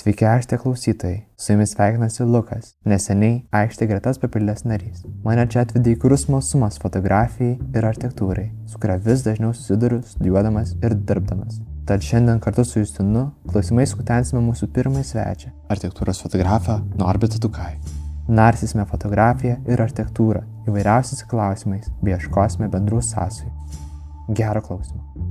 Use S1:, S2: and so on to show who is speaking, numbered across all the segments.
S1: Sveiki aikštė klausytojai, su jumis sveikinasi Lukas, neseniai aikštė gretas papildęs narys. Mane čia atvedė įkurus smalsumas fotografijai ir architektūrai, su kuria vis dažniau susiduriu studijuodamas ir dirbdamas. Tad šiandien kartu su Justinu klausimais skutensime mūsų pirmąjį svečią - architektūros fotografą Norbitą Dukai. Narsysime fotografiją ir architektūrą įvairiausiais klausimais bei ieškosime bendrų sąsajų. Gero klausimo.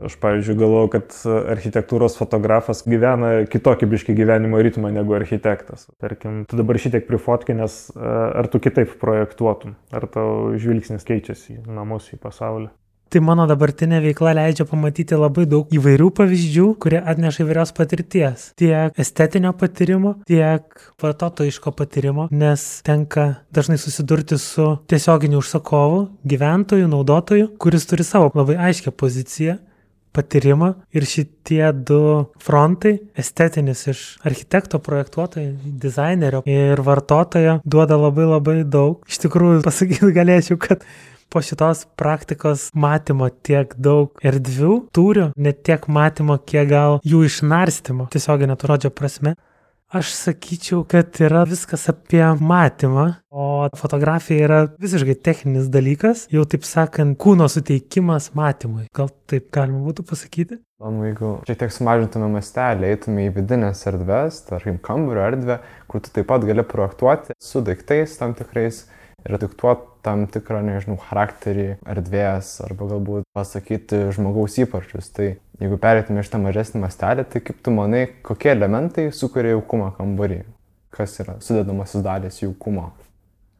S2: Aš, pavyzdžiui, galvoju, kad architektūros fotografas gyvena kitokį biškį gyvenimo ritmą negu architektas. Tarkim, tu dabar šitiek prifotkinės, ar tu kitaip projektuotum, ar tavo žvilgsnis keičiasi į namus, į pasaulį.
S3: Tai mano dabartinė veikla leidžia pamatyti labai daug įvairių pavyzdžių, kurie atneša įvairios patirties. Tiek estetinio patyrimo, tiek vartotojiško patyrimo, nes tenka dažnai susidurti su tiesioginiu užsakovu, gyventoju, naudotoju, kuris turi savo labai aiškę poziciją patyrimą ir šitie du frontai - estetinis iš architekto, projektuotojo, dizainerio ir vartotojo duoda labai labai daug. Iš tikrųjų, pasakyti galėčiau, kad po šitos praktikos matymo tiek daug erdvių turiu, net tiek matymo, kiek gal jų išnarstymo, tiesioginė to žodžio prasme. Aš sakyčiau, kad yra viskas apie matymą, o fotografija yra visiškai techninis dalykas, jau taip sakant, kūno suteikimas matymui. Gal taip galima būtų pasakyti?
S1: Įdomu, jeigu šiek tiek sumažintume mastelį, eitume į vidinės erdves, tarkim, kambario erdvę, kur tu taip pat gali projektuoti su daiktais tam tikrais ir diktuoti tam tikrą, nežinau, charakterį erdvės arba galbūt pasakyti žmogaus įpročius. Tai jeigu perėtume iš tą mažesnį mastelį, tai kaip tu manai, kokie elementai sukuria jaukumą kambarį? Kas yra sudėdamasis dalis jaukumo?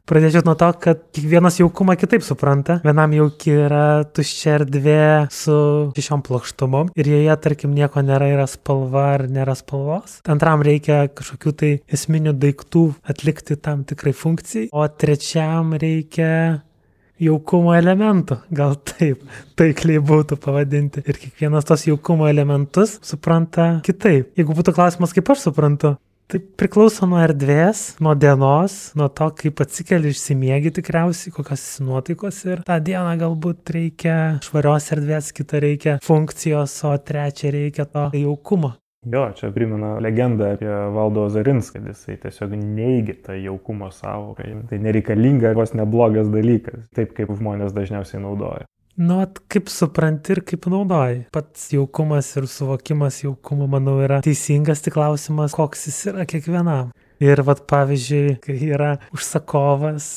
S3: Pradėčiau nuo to, kad kiekvienas jaukumą kitaip supranta. Vienam jauki yra tuščia erdvė su šešiom plokštumom ir joje, tarkim, nieko nėra, yra spalva ar nėra spalvos. Antram reikia kažkokių tai esminių daiktų atlikti tam tikrai funkcijai, o trečiam reikia jaukumo elementų, gal taip, taikliai būtų pavadinti. Ir kiekvienas tos jaukumo elementus supranta kitaip. Jeigu būtų klausimas, kaip aš suprantu, Tai priklauso nuo erdvės, nuo dienos, nuo to, kaip atsikeli išsimiegi tikriausiai, kokios nuotaikos ir tą dieną galbūt reikia švarios erdvės, kitą reikia funkcijos, o trečią reikia to jaukumo.
S2: Jo, čia primena legendą apie Valdo Zarinską, kad jisai tiesiog neigia tą jaukumo savoką. Tai nereikalinga, vos neblogas dalykas, taip kaip žmonės dažniausiai naudoja.
S3: Nu, at, kaip supranti ir kaip naudoji. Pats jaukumas ir suvokimas jaukumo, manau, yra teisingas, tik klausimas, koks jis yra kiekvienam. Ir, vad, pavyzdžiui, kai yra užsakovas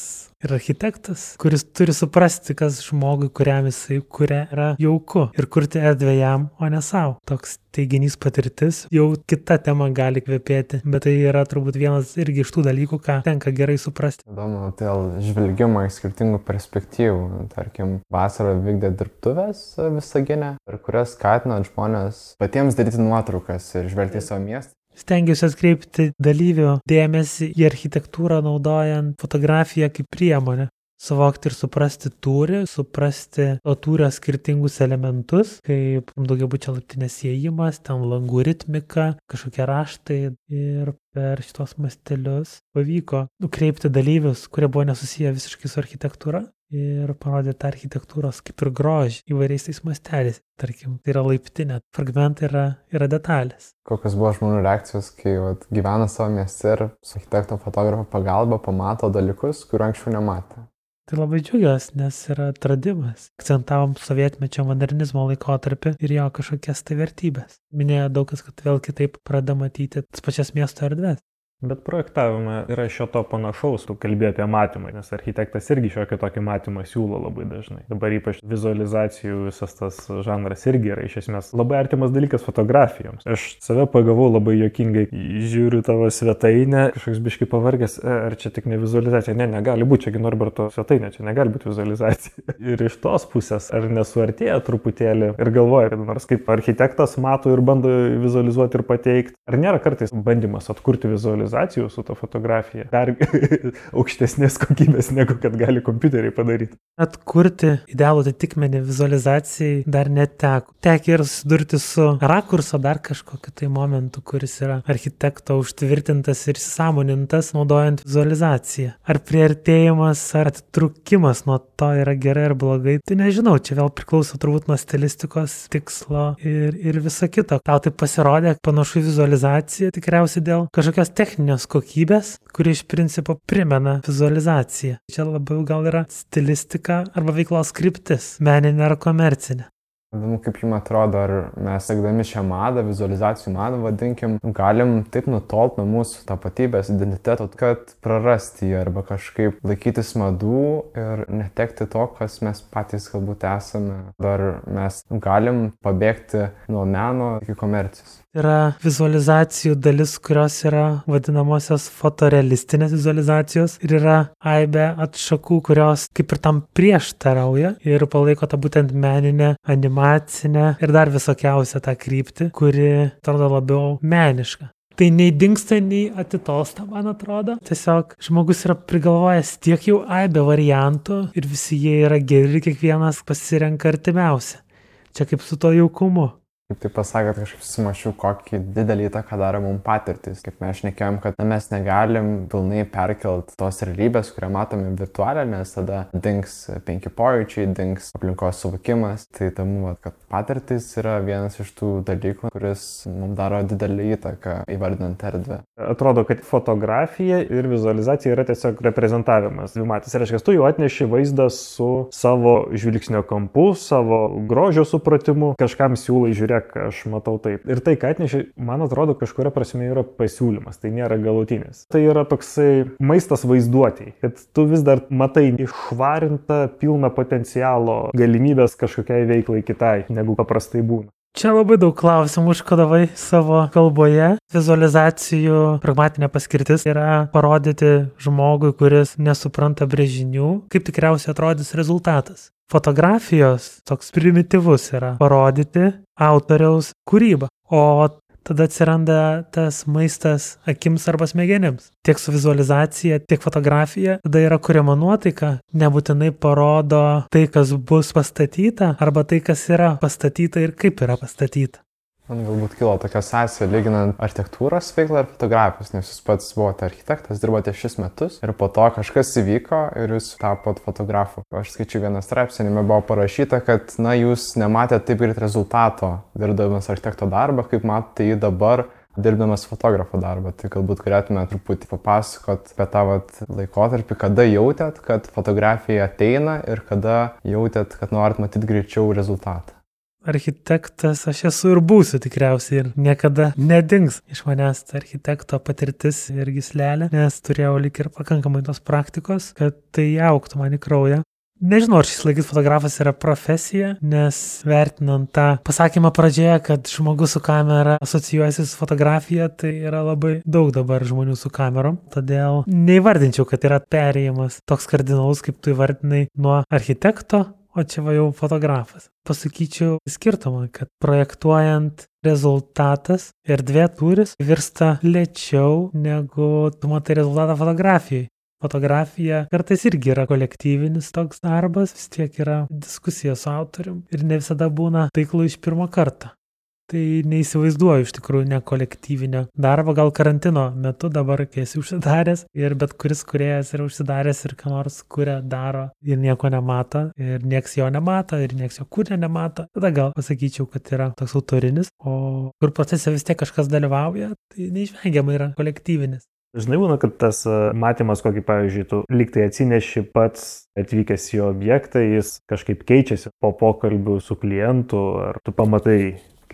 S3: ir architektas, kuris turi suprasti, kas žmogui, kuriam jisai kuria, yra jauku ir kurti erdvę jam, o ne savo. Toks teiginys patirtis jau kita tema gali kvepėti, bet tai yra turbūt vienas irgi iš tų dalykų, ką tenka gerai suprasti.
S1: Įdomu, dėl žvelgimo iš skirtingų perspektyvų. Tarkim, vasarą vykdė dirbtuvės visaginę, per kurias skatinant žmonės patiems daryti nuotraukas ir žvelgti į savo miestą.
S3: Stengiuosi atkreipti dalyvių dėmesį į architektūrą naudojant fotografiją kaip priemonę. Suvokti ir suprasti turi, suprasti to tūrio skirtingus elementus, kaip daugiabučio laiptinės įėjimas, ten langų ritmika, kažkokie raštai ir per šitos mastelius pavyko nukreipti dalyvius, kurie buvo nesusiję visiškai su architektūra ir parodė tą architektūros kaip ir grožį įvairiais tais masteliais. Tarkim, tai yra laiptinė, fragmentai yra, yra detalės.
S1: Kokios buvo žmonių reakcijos, kai vat, gyvena savo mieste ir su architekto fotografo pagalba pamato dalykus, kurių anksčiau nematė.
S3: Tai labai džiugiuosi, nes yra atradimas. Akcentavom sovietmečio modernizmo laikotarpį ir jo kažkokias tai vertybės. Minėjo daug kas, kad vėl kitaip pradeda matyti tas pačias miesto erdves.
S2: Bet projektavime yra šio to panašaus, tu kalbėjai apie matymą, nes architektas irgi šiokį tokį matymą siūlo labai dažnai. Dabar ypač vizualizacijų visas tas žanras irgi yra iš esmės labai artimas dalykas fotografijoms. Aš save pagavau labai jokingai, žiūriu tavo svetainę, kažkoks biški pavargęs, e, ar čia tik ne vizualizacija, ne, negali būti, čiagi Norberto svetainė, čia negali būti vizualizacija. Ir iš tos pusės, ar nesuartėja truputėlį ir galvoja, kad nors kaip architektas mato ir bando vizualizuoti ir pateikti, ar nėra kartais bandymas atkurti vizualizaciją vizualizacijų su ta fotografija, dar aukštesnės kokybės negu kad gali kompiuteriai padaryti.
S3: Atkurti idealų atitikmenį vizualizacijai dar neteko. Tekė ir susidurti su rakurso dar kažkokiu tai momentu, kuris yra architekto užtvirtintas ir įsisamonintas naudojant vizualizaciją. Ar prieartėjimas, ar atitrukimas nuo to yra gerai ar blogai, tai nežinau, čia vėl priklauso turbūt nuo stilistikos, tikslo ir, ir viso kito. Tau tai pasirodė panašu į vizualizaciją tikriausiai dėl kažkokios techninės kokybės, kuri iš principo primena vizualizaciją. Čia labiau gal yra stilistika arba veiklos kryptis - meninė ar komercinė.
S1: Įdomu, kaip jums atrodo, ar mes, sekdami šią madą, vizualizacijų madą, vadinkim, galim taip nutolt nuo mūsų tapatybės, identiteto, kad prarasti jį arba kažkaip laikytis madų ir netekti to, kas mes patys galbūt esame. Ar mes galim pabėgti nuo meno iki komercijos
S3: yra vizualizacijų dalis, kurios yra vadinamosios fotorealistinės vizualizacijos ir yra aibė atšakų, kurios kaip ir tam prieštarauja ir palaiko tą būtent meninę, animacinę ir dar visokiausią tą kryptį, kuri atrodo labiau meniška. Tai nei dinksta, nei atitolsta, man atrodo. Tiesiog žmogus yra prigalvojęs tiek jau aibę variantų ir visi jie yra geri, kiekvienas pasirenka artimiausią. Čia kaip su to jaukumu.
S1: Kaip tai pasakėt, kažkaip sumašiau, kokį didelį įtaką daro mums patirtis. Kaip mes šnekėjom, kad na, mes negalim pilnai perkelt tos realybės, kurią matome virtualią, nes tada dings penki pojūčiai, dings aplinkos suvokimas. Tai tamu, kad patirtis yra vienas iš tų dalykų, kuris mums daro didelį įtaką įvardinant erdvę.
S2: Atrodo, kad fotografija ir vizualizacija yra tiesiog reprezentavimas. Dvimatis reiškia, tu jau atneši vaizdą su savo žvilgsnio kampu, savo grožio supratimu, kažkam siūlai žiūrėti žiūrėk, aš matau taip. Ir tai, ką atneši, man atrodo, kažkuria prasme yra pasiūlymas, tai nėra galutinis. Tai yra toksai maistas vaizduotėjai, kad tu vis dar matai išvarintą, pilną potencialo galimybės kažkokiai veiklai kitai, negu paprastai būna.
S3: Čia labai daug klausimų užkodavai savo kalboje. Vizualizacijų pragmatinė paskirtis yra parodyti žmogui, kuris nesupranta brėžinių, kaip tikriausiai atrodys rezultatas. Fotografijos toks primityvus yra parodyti autoriaus kūrybą, o tada atsiranda tas maistas akims arba smegenims. Tiek su vizualizacija, tiek fotografija, tada yra kuriama nuotaika, nebūtinai parodo tai, kas bus pastatyta, arba tai, kas yra pastatyta ir kaip yra pastatyta.
S1: Man galbūt kilo tokia sąsaja lyginant architektūros veiklą ir fotografijos, nes jūs pats buvote architektas, dirbote šis metus ir po to kažkas įvyko ir jūs tapot fotografu. Aš skaičiu vieną straipsnį, jame buvo parašyta, kad, na, jūs nematėte taip greit rezultato dirbdamas architekto darbą, kaip matote jį dabar dirbdamas fotografo darbą. Tai galbūt galėtume truputį papasakot apie tą vat, laikotarpį, kada jautėt, kad fotografija ateina ir kada jautėt, kad norit matyti greičiau rezultatą
S3: architektas aš esu ir būsiu tikriausiai ir niekada nedings iš manęs ta architekto patirtis ir gislelė, nes turėjau lik ir pakankamai tos praktikos, kad tai auktų man į kraują. Nežinau, ar šis laikis fotografas yra profesija, nes vertinant tą pasakymą pradžioje, kad žmogus su kamera asocijuojasi su fotografija, tai yra labai daug dabar žmonių su kamerom. Todėl neįvardinčiau, kad yra perėjimas toks kardinalus, kaip tu įvardinai, nuo architekto o čia va jau fotografas. Pasakyčiau skirtumą, kad projektuojant rezultatas erdvė turis virsta lėčiau negu tu matai rezultatą fotografijai. Fotografija kartais irgi yra kolektyvinis toks darbas, vis tiek yra diskusija su autorium ir ne visada būna taiklu iš pirmo karto. Tai neįsivaizduoju iš tikrųjų ne kolektyvinio darbo, gal karantino metu dabar, kai esi užsidaręs ir bet kuris kuriejas yra užsidaręs ir ką nors kuria, daro ir nieko nemato ir nieks jo nemato ir nieks jo kuria nemato, tada gal pasakyčiau, kad yra toks autorinis, o kur procese vis tiek kažkas dalyvauja, tai neišvengiamai yra kolektyvinis.
S2: Žinai, būna, kad tas e, matymas, kokį, pavyzdžiui, tu liktai atsineši pats atvykęs į objektą, jis kažkaip keičiasi po pokalbių su klientu, ar tu pamatai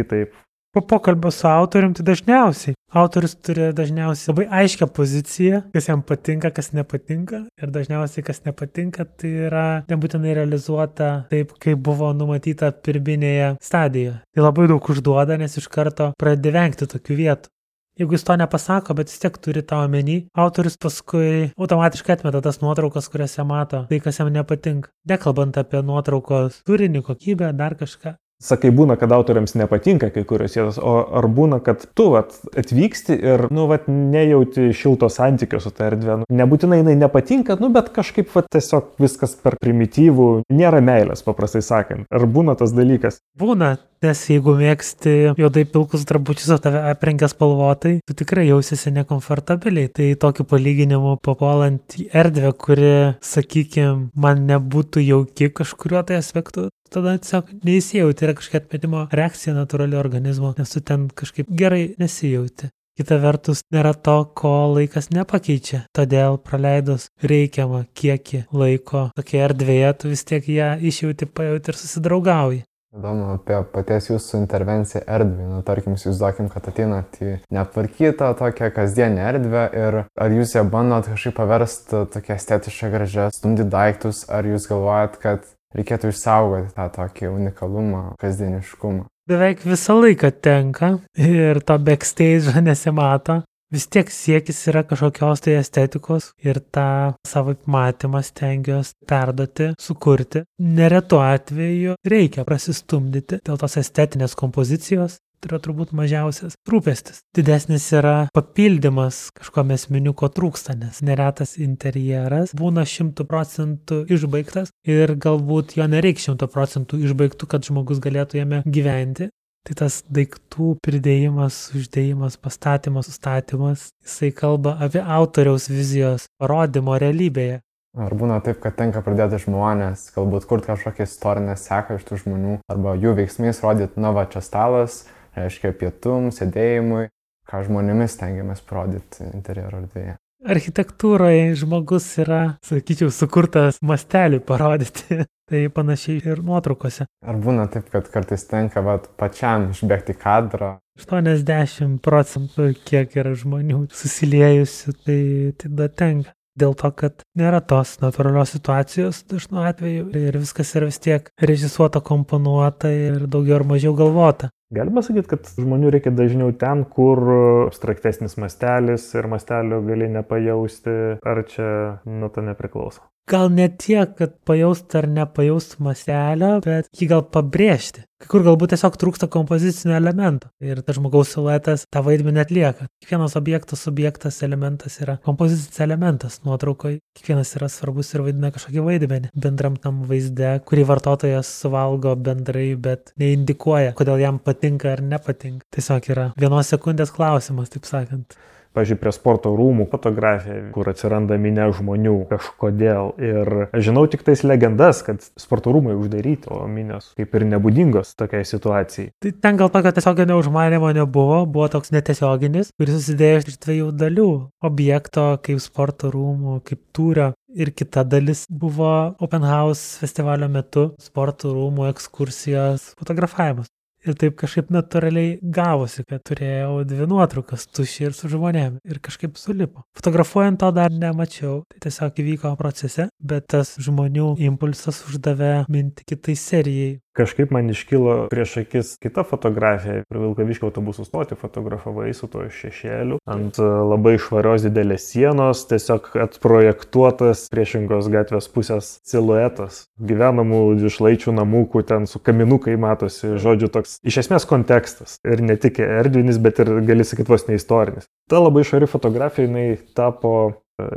S2: kitaip.
S3: Po pokalbio su autorium tai dažniausiai. Autorius turi dažniausiai labai aiškę poziciją, kas jam patinka, kas nepatinka. Ir dažniausiai, kas nepatinka, tai yra nebūtinai realizuota taip, kaip buvo numatyta pirminėje stadijoje. Tai labai daug užduoda, nes iš karto pradedi vengti tokių vietų. Jeigu jis to nepasako, bet vis tiek turi tą omeny, autorius paskui automatiškai atmeta tas nuotraukas, jam mato, tai kas jam nepatinka. Nekalbant apie nuotraukos turinį, kokybę, dar kažką.
S2: Sakai, būna, kad autoriams nepatinka kai kurios vietos, o ar būna, kad tu vat, atvyksti ir, nu, vat, nejauti šilto santykio su ta erdvė. Nu, nebūtinai jinai nepatinka, nu, bet kažkaip vat, tiesiog viskas per primityvų, nėra meilės, paprastai sakant. Ar būna tas dalykas?
S3: Būna, nes jeigu mėgsti juodai pilkus drabužius, o tave aprengia spalvotai, tu tikrai jausiesi nekomfortabiliai. Tai tokiu palyginimu papuolant į erdvę, kuri, sakykime, man nebūtų jauki kažkuriuo tai aspektu, tada tiesiog neįsijauti, yra kažkokia atmetimo reakcija natūrali organizmo, nes tu ten kažkaip gerai nesijauti. Kita vertus, nėra to, ko laikas nepakeičia. Todėl praleidus reikiamą kiekį laiko tokia erdvėje, tu vis tiek ją išjauti, pajauti ir susidraugauji.
S1: Įdomu apie paties jūsų intervenciją erdvį. Nu, tarkim, įsivaizduokim, kad ateinat į netvarkytą tokią kasdienę erdvę ir ar jūs ją bandot kažkaip paversti tokia estetiškai gražia, stumdyti daiktus, ar jūs galvojat, kad reikėtų išsaugoti tą tokį unikalumą, kasdieniškumą.
S3: Beveik visą laiką tenka ir to backstage nesimato. Vis tiek siekis yra kažkokios tai estetikos ir tą savo matymą stengiuosi perduoti, sukurti. Neretu atveju reikia prasistumdyti dėl tos estetinės kompozicijos, tai yra turbūt mažiausias rūpestis. Didesnis yra papildymas kažkom esminiu, ko trūksta, nes neretas interjeras būna šimtų procentų išbaigtas ir galbūt jo nereikia šimtų procentų išbaigtų, kad žmogus galėtų jame gyventi. Tai tas daiktų pridėjimas, uždėjimas, pastatymas, sustatymas, jisai kalba apie autoriaus vizijos parodymo realybėje.
S1: Ar būna taip, kad tenka pradėti žmonės, galbūt kurti kažkokią istorinę seką iš tų žmonių, arba jų veiksmais rodyti, na va, čia stalas, reiškia pietum, sėdėjimui, ką žmonėmis tengiamės parodyti interjero erdvėje.
S3: Architektūroje žmogus yra, sakyčiau, sukurtas mastelį parodyti. Tai panašiai ir nuotraukose.
S1: Ar būna taip, kad kartais tenka vat, pačiam išbėgti kadrą?
S3: 80 procentų, kiek yra žmonių susiliejusių, tai tada tenka. Dėl to, kad nėra tos natūralios situacijos dažnu atveju ir viskas yra vis tiek režisuota, komponuota ir daugiau ar mažiau galvota.
S2: Galima sakyti, kad žmonių reikia dažniau ten, kur abstraktesnis mastelis ir mastelio gali nepajausti, ar čia nuo to nepriklauso.
S3: Gal ne tiek, kad pajaust ar nepajaust mastelio, bet jį gal pabrėžti. Kai kur galbūt tiesiog trūksta kompozicinio elemento ir tas žmogaus siluetas tą vaidmenį atlieka. Kiekvienas objektas, subjektas, elementas yra kompozicinis elementas nuotraukoje. Kiekvienas yra svarbus ir vaidina kažkokį vaidmenį bendram tam vaizde, kurį vartotojas suvalgo bendrai, bet neindikuoja, kodėl jam patinka ar nepatinka. Tiesiog yra vienos sekundės klausimas, taip sakant
S2: pažiūrėjau, prie sporto rūmų fotografija, kur atsiranda minė žmonių kažkodėl. Ir žinau tik tais legendas, kad sporto rūmai uždaryti, o minės kaip ir nebūdingos tokiai situacijai.
S3: Tai ten gal tokio tiesioginio užmanimo nebuvo, buvo toks netiesioginis, kuris susidėjo iš dviejų dalių - objekto kaip sporto rūmų, kaip tūrio. Ir kita dalis buvo Open House festivalio metu sporto rūmų ekskursijos fotografavimas. Ir taip kažkaip natūraliai gavosi, kad turėjau dvi nuotraukas, tušį ir su žmonėm. Ir kažkaip sulipo. Fotografuojant to dar nemačiau. Tai tiesiog įvyko procese, bet tas žmonių impulsas uždavė mintį kitai serijai
S2: kažkaip man iškilo prieš akis kita fotografija. Prie Vilkaviškio autobusų stoti fotografavai su to šešėliu. Ant e, labai švarios didelės sienos tiesiog atprojektuotas priešingos gatvės pusės siluetas. Gyvenamų dvišlaičių namų, ten su kaminukai matosi, žodžiu, toks iš esmės kontekstas. Ir ne tik erdvinis, bet ir gali sakyti vos neistorinis. Ta labai švari fotografija, jinai tapo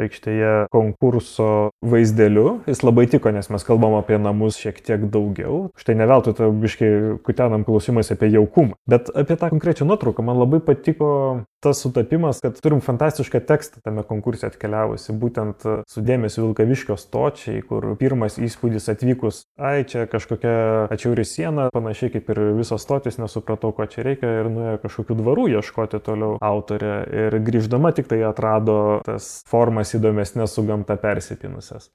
S2: aikštėje konkurso vaizdeliu. Jis labai tiko, nes mes kalbam apie namus šiek tiek daugiau. Štai ne veltui tą biškai kutenam klausimais apie jaukumą. Bet apie tą konkrečią nuotrauką man labai patiko tas sutapimas, kad turim fantastišką tekstą tame konkurse atkeliavusi, būtent su dėmesiu Vilkaviškio stočiai, kur pirmas įspūdis atvykus, ai čia kažkokia atšiauri siena, panašiai kaip ir visos stotis, nesupratau, ko čia reikia ir nuėjo kažkokių dvarų ieškoti toliau autorė. Ir grįždama tik tai atrado tas formas įdomesnės su gamta persipinusias.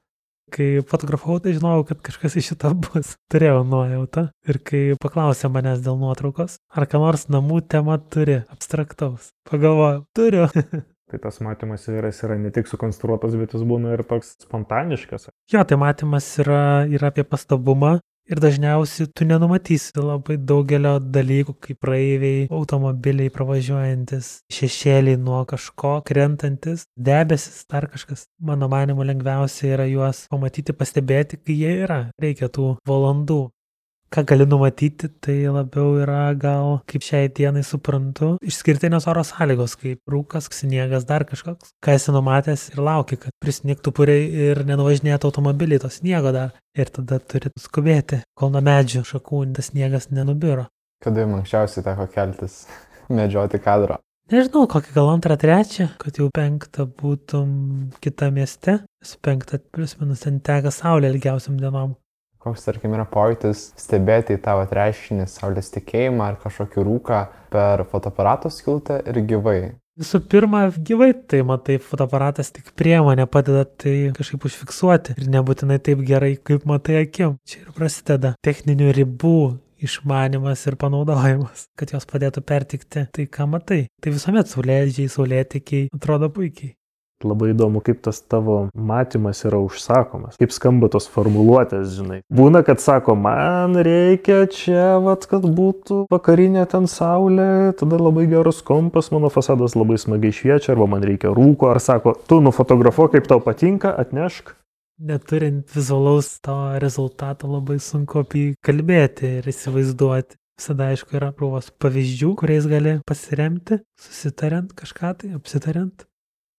S3: Kai fotografavau, tai žinojau, kad kažkas iš šito bus. Turėjau nuojautą. Ir kai paklausė manęs dėl nuotraukos, ar ką nors namų tema turi, abstraktaus, pagalvojau, turiu.
S2: Tai tas matymas vyras yra ne tik sukonstruotas, bet jis būna ir toks spontaniškas.
S3: Jo, tai matymas yra, yra apie pastabumą, Ir dažniausiai tu nenumatysi labai daugelio dalykų, kaip praeiviai, automobiliai pravažiuojantis, šešėliai nuo kažko krentantis, debesis, dar kažkas. Mano manimu, lengviausia yra juos pamatyti, pastebėti, kai jie yra. Reikia tų valandų. Ką gali numatyti, tai labiau yra gal, kaip šiai dienai suprantu, išskirtinės oro sąlygos, kaip rūkas, sniegas, dar kažkoks. Ką esi numatęs ir lauki, kad prisniktų puriai ir nenuvažinėtų automobiliai to sniego dar. Ir tada turi skubėti, kol nuo medžių šakų tas sniegas nenubiro.
S1: Kada jums anksčiausiai teko keltis, medžioti kadrą?
S3: Nežinau, kokį gal antrą, trečią, kad jau penktą būtum kitą mieste. Su penktą plius minus ten teka saulė ilgiausiam dienom
S1: koks, tarkim, yra pojūtis stebėti į tavo reiškinį saulės tikėjimą ar kažkokį rūką per fotoaparato skiltę ir gyvai.
S3: Visų pirma, gyvai tai matai, fotoaparatas tik priemonė padeda tai kažkaip užfiksuoti ir nebūtinai taip gerai, kaip matai akim. Čia ir prasideda techninių ribų išmanimas ir panaudojimas, kad jos padėtų pertikti tai, ką matai. Tai visuomet saulėdžiai, saulėtikiai atrodo puikiai.
S2: Labai įdomu, kaip tas tavo matymas yra užsakomas, kaip skamba tos formuluotės, žinai. Būna, kad sako, man reikia čia, vat, kad būtų vakarinė ten saulė, tada labai geras kompas, mano fasadas labai smagiai šviečia, arba man reikia rūko, ar sako, tu nufotografuok, kaip tau patinka, atnešk.
S3: Neturint vizualaus to rezultato labai sunku apie jį kalbėti ir įsivaizduoti. Visada aišku yra krūvos pavyzdžių, kuriais gali pasiremti, susitariant kažką tai, apsitariant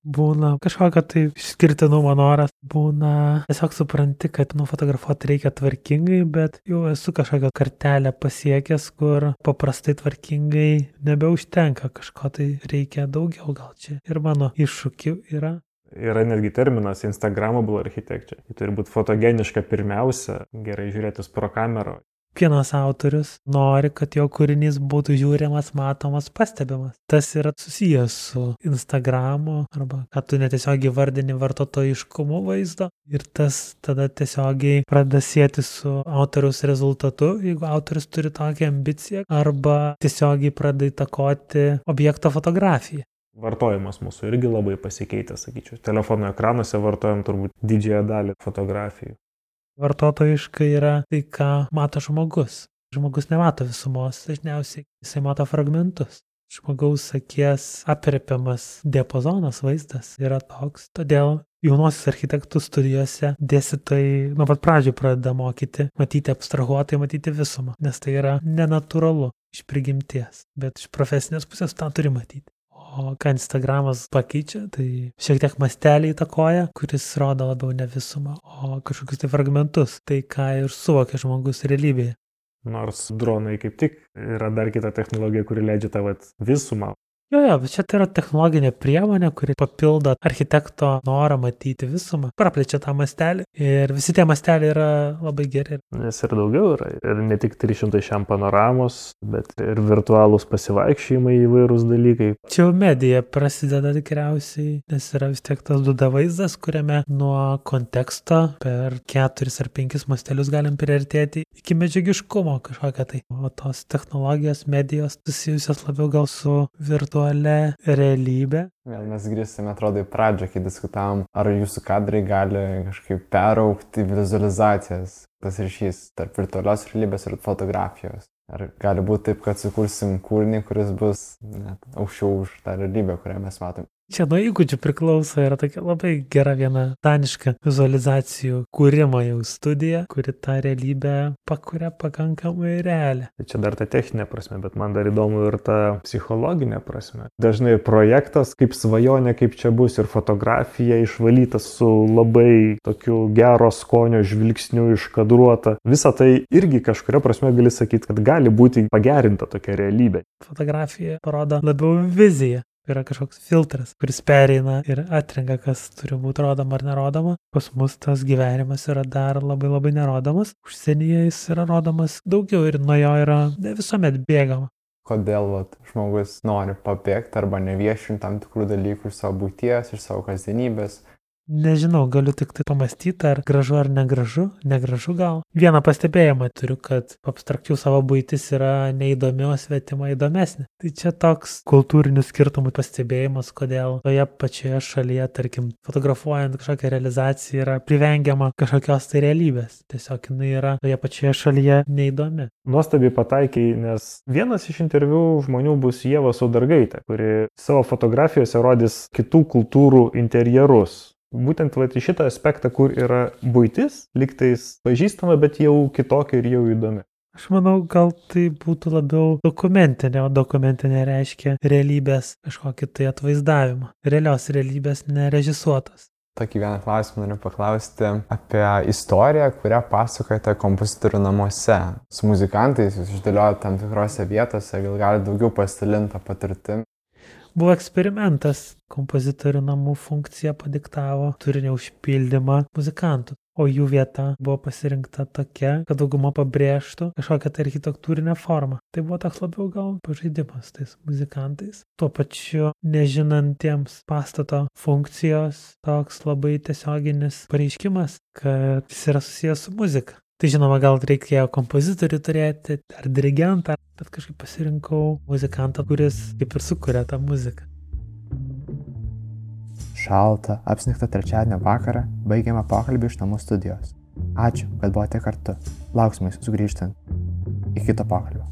S3: būna kažkokio tai išskirtinumo noras, būna tiesiog supranti, kad nufotografuoti reikia tvarkingai, bet jau esu kažkokią kartelę pasiekęs, kur paprastai tvarkingai nebeužtenka, kažko tai reikia daugiau gal čia. Ir mano iššūkių yra.
S2: Yra netgi terminas Instagramable architecture. Ji turi būti fotogeniška pirmiausia, gerai žiūrėtis pro kamerą,
S3: Kiekvienas autorius nori, kad jo kūrinys būtų žiūrimas, matomas, pastebimas. Tas yra susijęs su Instagramu arba, kad tu netiesiogiai vardini vartotojiškumu vaizdo ir tas tada tiesiogiai pradeda sėti su autoriaus rezultatu, jeigu autorius turi tokią ambiciją, arba tiesiogiai pradeda įtakoti objekto fotografiją.
S2: Vartojimas mūsų irgi labai pasikeitė, sakyčiau. Telefono ekranuose vartojam turbūt didžiąją dalį fotografijų.
S3: Vartotojiškai yra tai, ką mato žmogus. Žmogus nemato visumos, dažniausiai jisai mato fragmentus. Žmogaus akies apriepiamas diapazonas vaizdas yra toks, todėl jaunosios architektų studijose dėstytojai nuo pat pradžių pradeda mokyti, matyti abstrahuotai, matyti visumą, nes tai yra nenatūralu iš prigimties, bet iš profesinės pusės tą turi matyti. O ką Instagramas pakeičia, tai šiek tiek mastelį įtakoja, kuris rodo labiau ne visumą, o kažkokius tai fragmentus, tai ką ir suvokia žmogus realybėje.
S2: Nors dronai kaip tik yra dar kita technologija, kuri leidžia tą visumą
S3: Jo, jo, bet čia tai yra technologinė priemonė, kuri papildo architekto norą matyti visumą, praplečia tą mastelį ir visi tie masteliai yra labai geri.
S2: Nes ir daugiau yra, ir ne tik 300 šiam panoramos, bet ir virtualūs pasivaikščiojimai įvairūs dalykai.
S3: Čia jau medija prasideda tikriausiai, nes yra vis tiek tas duda vaizdas, kuriame nuo konteksto per keturis ar penkis mastelius galim priartėti iki medžiagiškumo kažkokią tai. O tos technologijos, medijos susijusios labiau gal su virtualiu virtualią realybę.
S1: Vėl mes grįžtame, atrodo, į pradžią, kai diskutavom, ar jūsų kadrai gali kažkaip peraukti vizualizacijas, tas ryšys tarp virtualios realybės ir fotografijos. Ar gali būti taip, kad sukursim kūrinį, kuris bus net aukščiau už tą realybę, kurią mes matome.
S3: Čia nuo įgūdžių priklauso, yra tokia labai gera viena daniška vizualizacijų kūrimo jau studija, kuri tą realybę pakuria pakankamai realią.
S2: Tai čia dar ta techninė prasme, bet man dar įdomu ir ta psichologinė prasme. Dažnai projektas kaip svajonė, kaip čia bus ir fotografija išvalyta su labai tokiu gero skonio žvilgsniu iškadruota. Visą tai irgi kažkuria prasme gali sakyti, kad gali būti pagerinta tokia realybė.
S3: Fotografija parodo labiau viziją yra kažkoks filtras, kuris pereina ir atrenka, kas turi būti rodoma ar nerodoma. Pas mus tas gyvenimas yra dar labai labai nerodomas, užsienyje jis yra rodomas daugiau ir nuo jo yra ne visuomet bėgama.
S1: Kodėl vat, žmogus nori pabėgti arba neviešinti tam tikrų dalykų iš savo būties, iš savo kasdienybės,
S3: Nežinau, galiu tik tai pamastyti, ar gražu ar negražu. Negražu gal. Vieną pastebėjimą turiu, kad abstrakčių savo būtis yra neįdomi, o svetima įdomesnė. Tai čia toks kultūrinių skirtumų pastebėjimas, kodėl toje pačioje šalyje, tarkim, fotografuojant kažkokią realizaciją yra privengiama kažkokios tai realybės. Tiesiog jinai yra toje pačioje šalyje neįdomi.
S2: Nuostabiai pataikiai, nes vienas iš interviu žmonių bus Jėva Saudargaitė, kuri savo fotografijose rodys kitų kultūrų interjerus Būtent vat, į šitą aspektą, kur yra būtis, liktais pažįstama, bet jau kitokia ir jau įdomi.
S3: Aš manau, gal tai būtų labiau dokumentinė, o dokumentinė reiškia realybės kažkokį tai atvaizdavimą. Realios realybės nerežisuotos.
S4: Tokį vieną klausimą noriu paklausti apie istoriją, kurią pasakojate kompozitorių namuose. Su muzikantais jūs išdėliojate tam tikrose vietose, gal galite daugiau pasidalinti patirtim.
S3: Buvo eksperimentas, kompozitorių namų funkcija padiktavo turinio užpildymą muzikantų o jų vieta buvo pasirinkta tokia, kad dauguma pabrėžtų kažkokią tai architektūrinę formą. Tai buvo toks labiau gal pažaidimas tais muzikantais. Tuo pačiu, nežinantiems pastato funkcijos, toks labai tiesioginis pareiškimas, kad jis yra susijęs su muzika. Tai žinoma, gal reikėjo kompozitorių turėti ar dirigentą, bet kažkaip pasirinkau muzikantą, kuris kaip ir sukuria tą muziką
S1: šaltą, apsnigtą trečiadienio vakarą baigiame pokalbį iš namų studijos. Ačiū, kad buvote kartu. Lauksime jūsų sugrįžtant. Iki kito pokalbio.